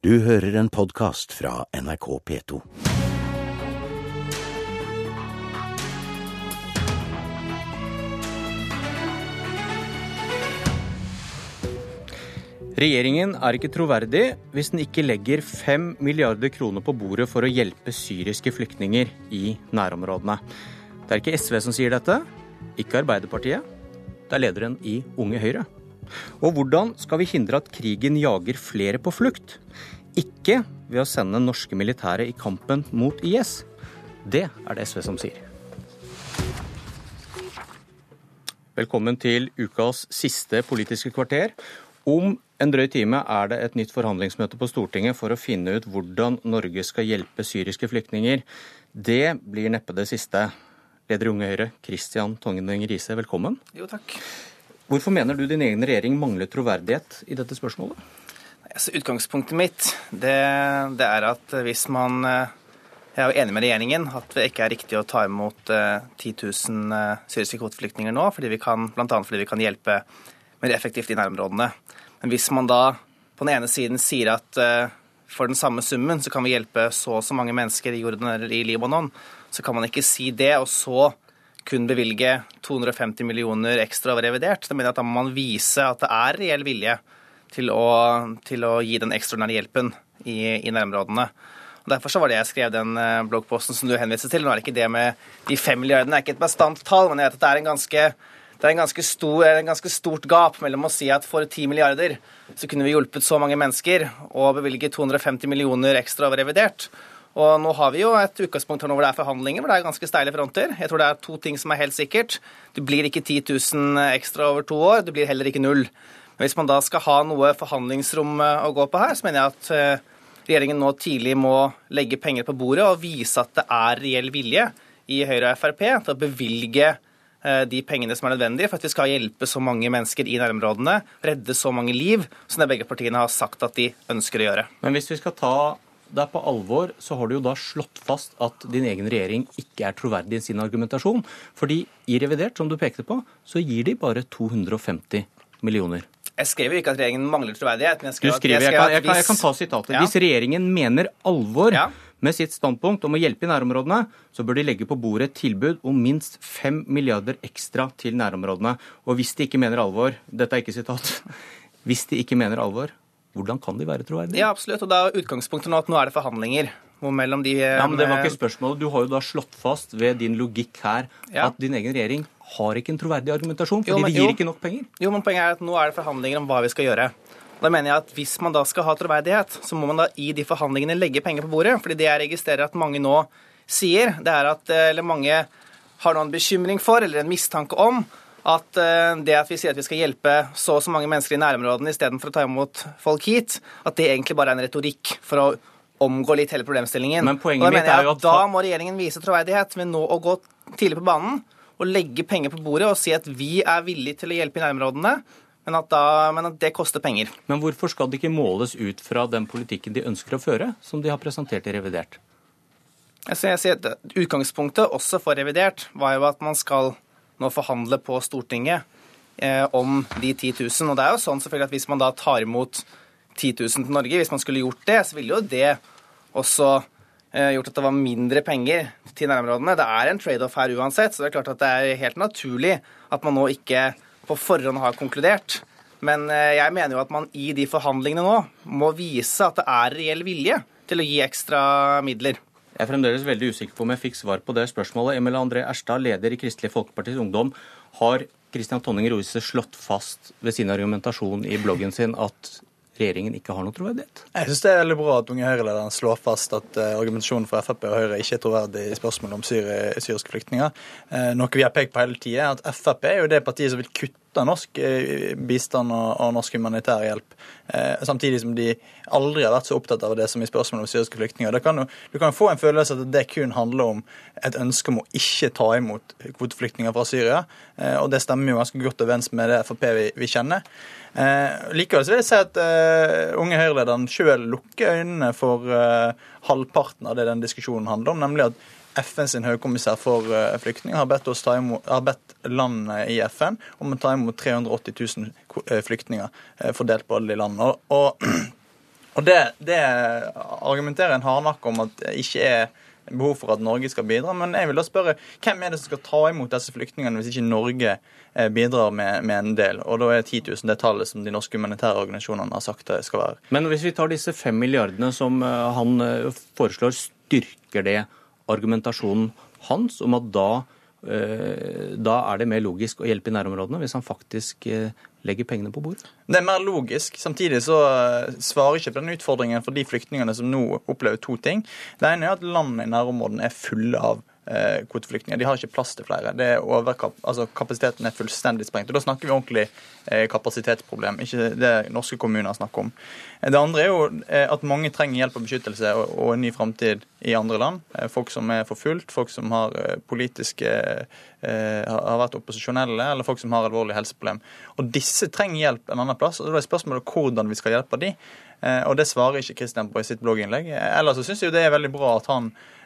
Du hører en podkast fra NRK P2. Regjeringen er ikke troverdig hvis den ikke legger fem milliarder kroner på bordet for å hjelpe syriske flyktninger i nærområdene. Det er ikke SV som sier dette, ikke Arbeiderpartiet. Det er lederen i Unge Høyre. Og hvordan skal vi hindre at krigen jager flere på flukt? Ikke ved å sende norske militære i kampen mot IS. Det er det SV som sier. Velkommen til ukas siste Politiske kvarter. Om en drøy time er det et nytt forhandlingsmøte på Stortinget for å finne ut hvordan Norge skal hjelpe syriske flyktninger. Det blir neppe det siste. Leder Unge Høyre, Kristian Tongen Riise, velkommen. Jo, takk. Hvorfor mener du din egen regjering mangler troverdighet i dette spørsmålet? Altså, utgangspunktet mitt det, det, er at hvis man eh, Jeg er jo enig med regjeringen at det ikke er riktig å ta imot 10 eh, 000 eh, syriske kvoteflyktninger nå, fordi vi bl.a. fordi vi kan hjelpe mer effektivt i nærområdene. Men hvis man da på den ene siden sier at for den samme summen så kan vi hjelpe så og så mange mennesker i Jordan eller i Libanon, så kan man ikke si det og så kun bevilge 250 millioner ekstra over revidert. Da mener jeg at Da må man vise at det er reell vilje til å, til å gi den ekstraordinære hjelpen i, i nærområdene. Og Derfor så var det jeg skrev den uh, bloggposten som du henviste til. Nå er det ikke det med de fem milliardene, det er ikke et bastant tall, men jeg vet at det er en ganske det er en ganske, stor, en ganske stort gap mellom å si at for 10 milliarder så kunne vi hjulpet så mange mennesker og bevilget 250 millioner ekstra over revidert. Og nå har vi jo et utgangspunkt her nå hvor det er forhandlinger, hvor det er ganske steile fronter. Jeg tror det er to ting som er helt sikkert. Det blir ikke 10 000 ekstra over to år, det blir heller ikke null. Men hvis man da skal ha noe forhandlingsrom eh, å gå på her, så mener jeg at eh, regjeringen nå tidlig må legge penger på bordet og vise at det er reell vilje i Høyre og Frp til å bevilge Eh, de pengene som er nødvendige for at vi skal hjelpe så mange mennesker i nærområdene, redde så mange liv, som det begge partiene har sagt at de ønsker å gjøre. Men hvis vi skal ta deg på alvor, så har du jo da slått fast at din egen regjering ikke er troverdig i sin argumentasjon. Fordi i revidert, som du pekte på, så gir de bare 250 millioner. Jeg skrev jo ikke at regjeringen mangler troverdighet. men jeg skrev, skriver, jeg, kan, jeg, kan, jeg kan ta sitatet. Ja. Hvis regjeringen mener alvor ja med sitt standpunkt om å hjelpe i nærområdene, så bør de legge på bordet et tilbud om minst 5 milliarder ekstra til nærområdene. Og hvis de ikke mener alvor, dette er ikke sitat, hvis de ikke mener alvor, hvordan kan de være troverdige? Ja, absolutt. Og da er utgangspunktet nå at nå er det forhandlinger. Mellom de, ja, men Det var ikke spørsmålet. Du har jo da slått fast ved din logikk her ja. at din egen regjering har ikke en troverdig argumentasjon, fordi jo, men, de gir jo. ikke nok penger. Jo, men poenget er at nå er det forhandlinger om hva vi skal gjøre. Da mener jeg at Hvis man da skal ha troverdighet, så må man da i de forhandlingene legge penger på bordet. fordi det jeg registrerer at mange nå sier, det er at eh, eller mange har noen bekymring for eller en mistanke om at eh, det at vi sier at vi skal hjelpe så og så mange mennesker i nærområdene istedenfor å ta imot folk hit, at det egentlig bare er en retorikk for å omgå litt hele problemstillingen. Men poenget mitt er jo at... Da må regjeringen vise troverdighet ved nå å gå tidlig på banen og legge penger på bordet og si at vi er villige til å hjelpe i nærområdene men at, da, men at, det koster penger. Men hvorfor skal det ikke måles ut fra den politikken de ønsker å føre, som de har presentert i revidert? Altså, jeg sier at Utgangspunktet også for revidert var jo at man skal nå forhandle på Stortinget eh, om de 10 000. Og det er jo sånn selvfølgelig at hvis man da tar imot 10 000 til Norge, hvis man skulle gjort det, så ville jo det også eh, gjort at det var mindre penger til nærområdene. Det er en trade-off her uansett, så det er klart at det er helt naturlig at man nå ikke på forhånd har konkludert. Men eh, jeg mener jo at man i de forhandlingene nå må vise at det er reell vilje til å gi ekstra midler. Jeg er fremdeles veldig usikker på om jeg fikk svar på det spørsmålet. Emil André Erstad, leder i Kristelig Folkepartis Ungdom. Har Kristian Tonning Roise slått fast ved sin argumentasjon i bloggen sin at regjeringen ikke har noe troverdighet? Jeg syns det er veldig bra at Unge Høyre-lederen slår fast at uh, argumentasjonen for Frp og Høyre ikke er troverdig i spørsmålet om syriske flyktninger. Uh, noe vi har pekt på hele tida, at Frp er jo det partiet som vil kutte norsk eh, bistand og, og norsk humanitær hjelp. Eh, samtidig som de aldri har vært så opptatt av det som i spørsmålet om syriske flyktninger. Kan jo, du kan få en følelse at det kun handler om et ønske om å ikke ta imot kvoteflyktninger fra Syria. Eh, og det stemmer jo ganske godt overens med det Frp vi, vi kjenner. Eh, likevel så vil jeg si at uh, unge Høyre-lederen sjøl lukker øynene for uh, halvparten av det den diskusjonen handler om, nemlig at FN sin høykommissær for uh, flyktninger har bedt, imot, har bedt landene i FN om å ta imot 380 000 flyktninger fordelt på alle de landene. Og, og, det, det argumenterer en hardnakk om at det ikke er behov for at Norge skal bidra. Men jeg vil da spørre, hvem er det som skal ta imot disse flyktningene hvis ikke Norge eh, bidrar med, med en del? Og da er 10 000 det tallet som de norske humanitære organisasjonene har sagt det skal være. Men hvis vi tar disse fem milliardene som eh, han eh, foreslår, styrker det argumentasjonen hans om at da da er det mer logisk å hjelpe i nærområdene hvis han faktisk legger pengene på bordet? Det er mer logisk. Samtidig så eh, svarer ikke på den utfordringen for de flyktningene som nå opplever to ting. Det ene er at landene i nærområdene er fulle av eh, kvoteflyktninger. De har ikke plass til flere. Det er overkap altså Kapasiteten er fullstendig sprengt. Og Da snakker vi ordentlig eh, kapasitetsproblem, ikke det norske kommuner snakker om. Det andre er jo eh, at mange trenger hjelp og beskyttelse og, en ny framtid i andre land. Eh, folk som er forfulgt, folk som har eh, politiske har vært opposisjonelle, eller folk som har alvorlige helseproblem. Og disse trenger hjelp en annen plass. og Da er spørsmålet hvordan vi skal hjelpe de. Og det svarer ikke Kristian på i sitt blogginnlegg. Ellers så syns jeg jo det er veldig bra at han Eh,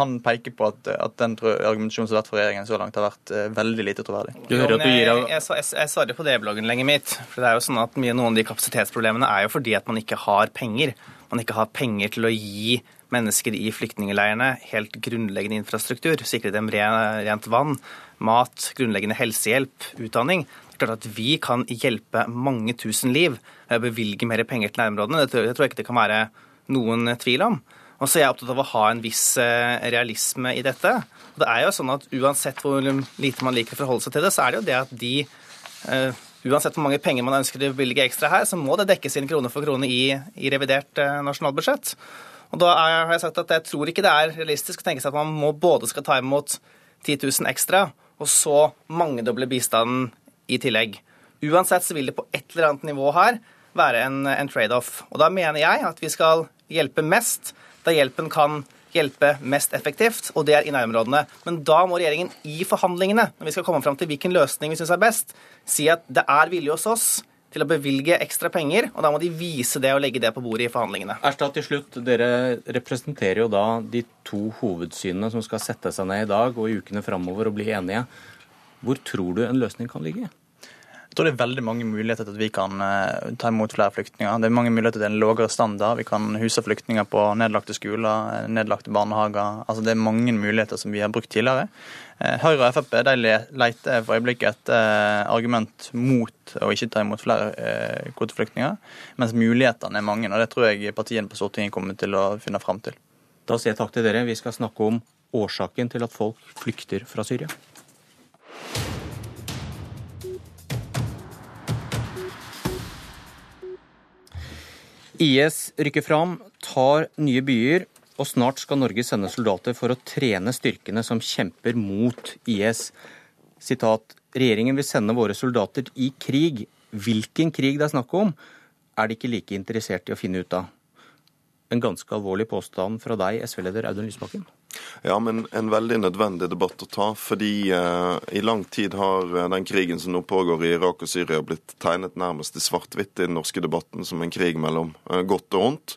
han peker på at, at den argumentasjonen som har vært fra regjeringen så langt, har vært eh, veldig lite troverdig. Du hører at du gir av... Jeg, jeg, jeg svarer på det blogginnlegget mitt. for det er jo sånn at mye, Noen av de kapasitetsproblemene er jo fordi at man ikke har penger. Man ikke har penger til å gi mennesker i flyktningleirene helt grunnleggende infrastruktur. Sikre dem rent vann, mat, grunnleggende helsehjelp, utdanning. Det er klart at Vi kan hjelpe mange tusen liv ved å bevilge mer penger til nærområdene. Det tror jeg ikke det kan være noen tvil om. Og så er jeg opptatt av å ha en viss eh, realisme i dette. Og det er jo sånn at Uansett hvor lite man liker å forholde seg til det, så er det jo det at de uh, Uansett hvor mange penger man ønsker å bevilge ekstra her, så må det dekkes inn krone for krone i, i revidert uh, nasjonalbudsjett. Og da er, har jeg sagt at jeg tror ikke det er realistisk å tenke seg at man må både skal ta imot 10 000 ekstra, og så mangedoble bistanden i tillegg. Uansett så vil det på et eller annet nivå her være en, en trade-off. Og da mener jeg at vi skal hjelpe mest der hjelpen kan hjelpe mest effektivt, og det er i nærområdene. Men da må regjeringen i forhandlingene, når vi skal komme fram til hvilken løsning vi syns er best, si at det er vilje hos oss til å bevilge ekstra penger, og da må de vise det og legge det på bordet i forhandlingene. Erstad, til slutt, Dere representerer jo da de to hovedsynene som skal sette seg ned i dag og i ukene framover og bli enige. Hvor tror du en løsning kan ligge? Jeg tror det er veldig mange muligheter til at vi kan uh, ta imot flere flyktninger. Det er mange muligheter til en lavere standard. Vi kan huse flyktninger på nedlagte skoler, nedlagte barnehager. Altså Det er mange muligheter som vi har brukt tidligere. Uh, Høyre og Frp de leter for øyeblikket uh, argument mot å ikke ta imot flere kvoteflyktninger, mens mulighetene er mange. og Det tror jeg partiene på Stortinget kommer til å finne fram til. Da sier jeg takk til dere. Vi skal snakke om årsaken til at folk flykter fra Syria. IS rykker fram, tar nye byer, og snart skal Norge sende soldater for å trene styrkene som kjemper mot IS. Sitat, Regjeringen vil sende våre soldater i krig. Hvilken krig det er snakk om, er de ikke like interessert i å finne ut av. En ganske alvorlig påstand fra deg, SV-leder Audun Lysbakken. Ja, men en veldig nødvendig debatt å ta. Fordi eh, i lang tid har eh, den krigen som nå pågår i Irak og Syria, blitt tegnet nærmest i svart-hvitt i den norske debatten som en krig mellom eh, godt og ondt.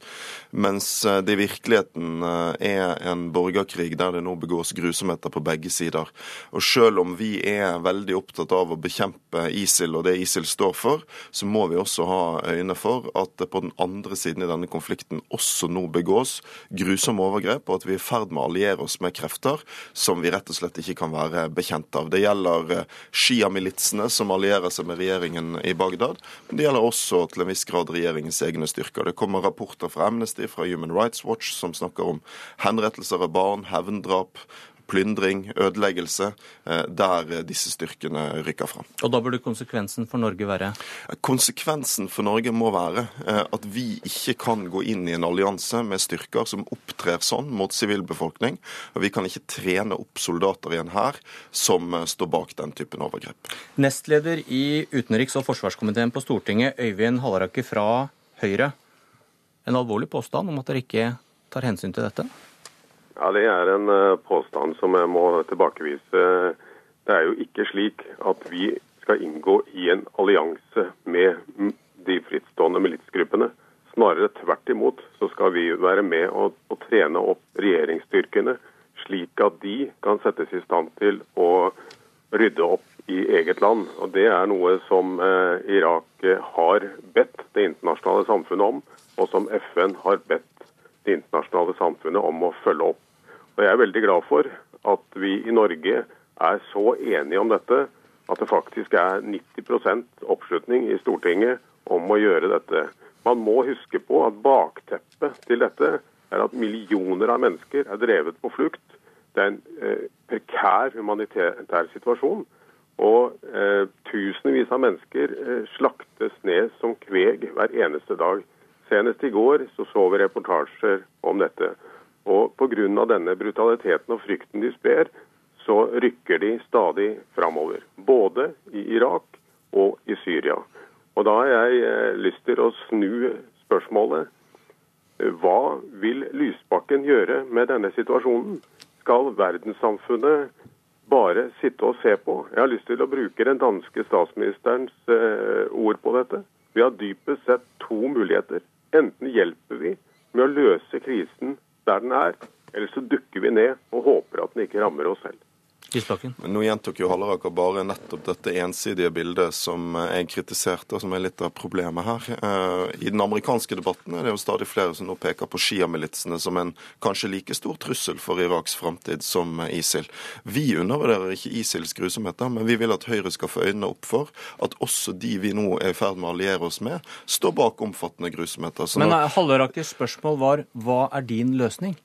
Mens eh, det i virkeligheten eh, er en borgerkrig der det nå begås grusomheter på begge sider. Og selv om vi er veldig opptatt av å bekjempe ISIL og det ISIL står for, så må vi også ha øyne for at det på den andre siden i denne konflikten også nå begås grusomme overgrep, og at vi er i ferd med å alliere oss med krefter som vi rett og slett ikke kan være bekjent av. Det gjelder eh, Shia-militsene som allierer seg med regjeringen i Bagdad, men det gjelder også til en viss grad regjeringens egne styrker. Det kommer rapporter fra Amnesty, fra Human Rights Watch, som snakker om henrettelser av barn, hevndrap, plyndring, ødeleggelse, eh, der disse styrkene rykker fram. Og Da burde konsekvensen for Norge være? Konsekvensen for Norge må være eh, at vi ikke kan gå inn i en allianse med styrker som opptrer sånn mot sivilbefolkning. Og vi kan ikke trene opp soldater i en hær som eh, står bak den typen overgrep. Nestleder i utenriks- og forsvarskomiteen på Stortinget, Øyvind Halleraker fra Høyre. En alvorlig påstand om at dere ikke tar hensyn til dette? Ja, Det er en eh, påstand som jeg må tilbakevise. Det er jo ikke slik at vi skal inngå i en allianse med de frittstående militsgruppene. Snarere tvert imot så skal vi være med og, å trene opp regjeringsstyrkene, slik at de kan settes i stand til å rydde opp i eget land. Og Det er noe som eh, Irak har bedt det internasjonale samfunnet om og som FN har bedt det internasjonale samfunnet om å følge opp. Og Jeg er veldig glad for at vi i Norge er så enige om dette at det faktisk er 90% oppslutning i Stortinget om å gjøre dette. Man må huske på at bakteppet til dette er at millioner av mennesker er drevet på flukt. Det er en eh, prekær humanitær situasjon. Og eh, tusenvis av mennesker eh, slaktes ned som kveg hver eneste dag. Senest i går så, så vi reportasjer om dette. Og pga. denne brutaliteten og frykten de sprer, så rykker de stadig framover. Både i Irak og i Syria. Og da har jeg eh, lyst til å snu spørsmålet. Hva vil Lysbakken gjøre med denne situasjonen? Skal verdenssamfunnet bare sitte og se på? Jeg har lyst til å bruke den danske statsministerens eh, ord på dette. Vi har dypest sett to muligheter. Enten hjelper vi med å løse krisen der den er, eller så dukker vi ned og håper at den ikke rammer oss selv. Lysbakken. Nå gjentok jo Halleraker bare nettopp dette ensidige bildet som jeg kritiserte, og som er litt av problemet her. Eh, I den amerikanske debatten er det jo stadig flere som nå peker på sjiamilitsene som en kanskje like stor trussel for Iraks framtid som ISIL. Vi undervurderer ikke ISILs grusomheter, men vi vil at Høyre skal få øynene opp for at også de vi nå er i ferd med å alliere oss med, står bak omfattende grusomheter. Så men Hallerakers spørsmål var hva er din løsning?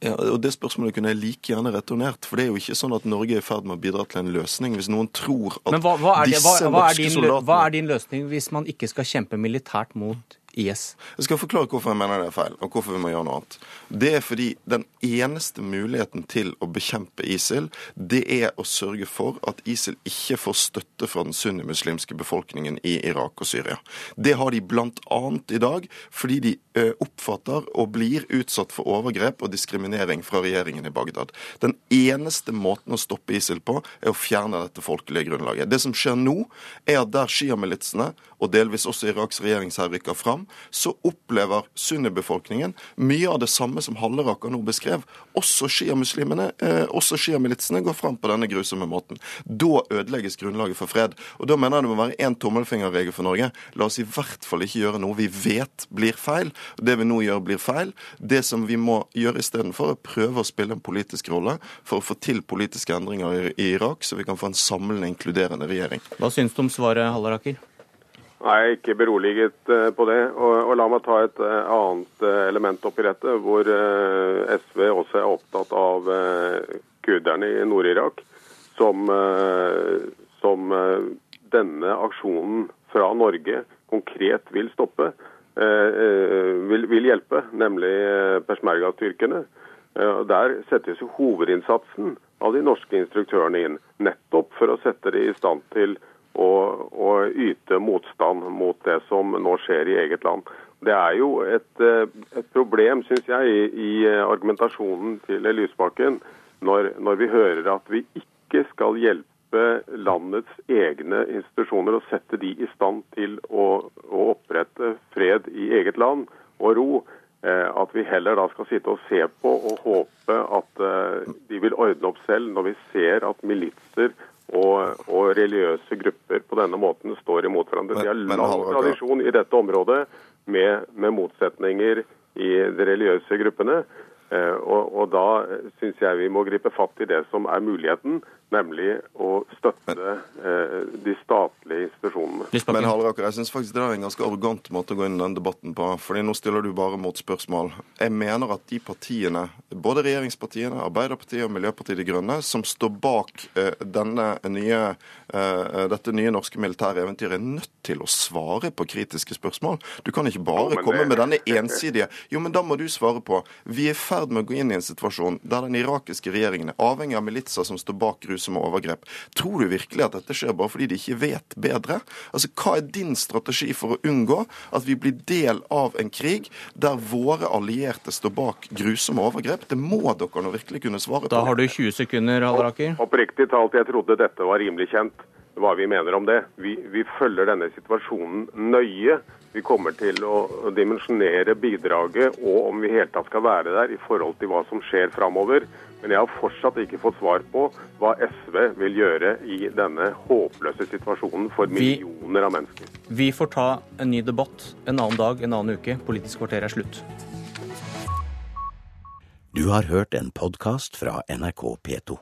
Ja, og Det spørsmålet kunne jeg like gjerne returnert. For det er jo ikke sånn at Norge er i ferd med å bidra til en løsning. Hvis noen tror at Men hva, hva er, disse hva, hva, er norske din, soldatene hva er din løsning hvis man ikke skal kjempe militært mot IS? Jeg skal forklare hvorfor jeg mener det er feil, og hvorfor vi må gjøre noe annet. Det er fordi den eneste muligheten til å bekjempe ISIL, det er å sørge for at ISIL ikke får støtte fra den sunnimuslimske befolkningen i Irak og Syria. Det har de bl.a. i dag fordi de oppfatter og blir utsatt for overgrep og diskriminering fra regjeringen i Bagdad. Den eneste måten å stoppe ISIL på, er å fjerne dette folkelige grunnlaget. Det som skjer nå, er at der sjiamilitsene, og delvis også Iraks regjeringshær, rykker fram, så opplever sunnibefolkningen mye av det samme som Halleraker nå beskrev. Også sjiamuslimene, eh, også sjiamilitsene, går fram på denne grusomme måten. Da ødelegges grunnlaget for fred. Og da mener jeg det må være én tommelfingerregel for Norge. La oss i hvert fall ikke gjøre noe vi vet blir feil. Det vi nå gjør, blir feil. Det som vi må gjøre istedenfor, er prøve å spille en politisk rolle for å få til politiske endringer i Irak, så vi kan få en samlende, inkluderende regjering. Hva syns du om svaret, Halleraker? Nei, ikke beroliget eh, på det. Og, og, La meg ta et eh, annet eh, element oppi dette, hvor SV også er opptatt av kurderne i Nord-Irak, som, som denne aksjonen fra Norge konkret vil stoppe. Vil, vil, hjelpe, nemlig peshmerga-styrkene. Der settes jo hovedinnsatsen av de norske instruktørene inn, nettopp for å sette dem i stand til å, å, yte motstand mot det som nå skjer i eget land. Det er jo et, eh, et problem, syns jeg, i, i, argumentasjonen til Lysbakken når, når, vi hører at vi ikke skal hjelpe landets egne institusjoner og sette de i stand til å, å opprette fred i eget land og ro. Eh, at vi heller da skal sitte og se på og håpe at eh, de vil ordne opp selv, når vi ser at militser og, og, religiøse grupper på denne måten står imot hverandre. De har lang tradisjon i dette området med, med motsetninger i de religiøse gruppene. Eh, og, og da syns jeg vi må gripe fatt i det som er muligheten, nemlig å støtte eh, de statlige institusjonene. Men Halleraker, jeg syns faktisk det er en ganske arrogant måte å gå inn i den debatten på. fordi nå stiller du bare mot spørsmål. Jeg mener at de partiene, både regjeringspartiene, Arbeiderpartiet og Miljøpartiet De Grønne, som står bak eh, denne nye, eh, dette nye norske militære eventyret, er nødt til å svare på kritiske spørsmål. Du kan ikke bare jo, komme det... med denne ensidige Jo, men da må du svare på. Vi er i ferd med å gå inn i en situasjon der den irakiske regjeringen er avhengig av militser som står bak grusomme overgrep. Tror du virkelig at dette skjer bare fordi de ikke vet bedre? Altså, Hva er din strategi for å unngå at vi blir del av en krig der våre allierte står bak grusomme overgrep? Det må dere nå virkelig kunne svare på. Da har du 20 sekunder, Halleraker. Oppriktig talt, jeg trodde dette var rimelig kjent hva vi mener om det. Vi, vi følger denne situasjonen nøye. Vi kommer til å dimensjonere bidraget og om vi i hele tatt skal være der i forhold til hva som skjer framover. Men jeg har fortsatt ikke fått svar på hva SV vil gjøre i denne håpløse situasjonen for millioner av mennesker. Vi får ta en ny debatt en annen dag, en annen uke. Politisk kvarter er slutt. Du har hørt en podkast fra NRK P2.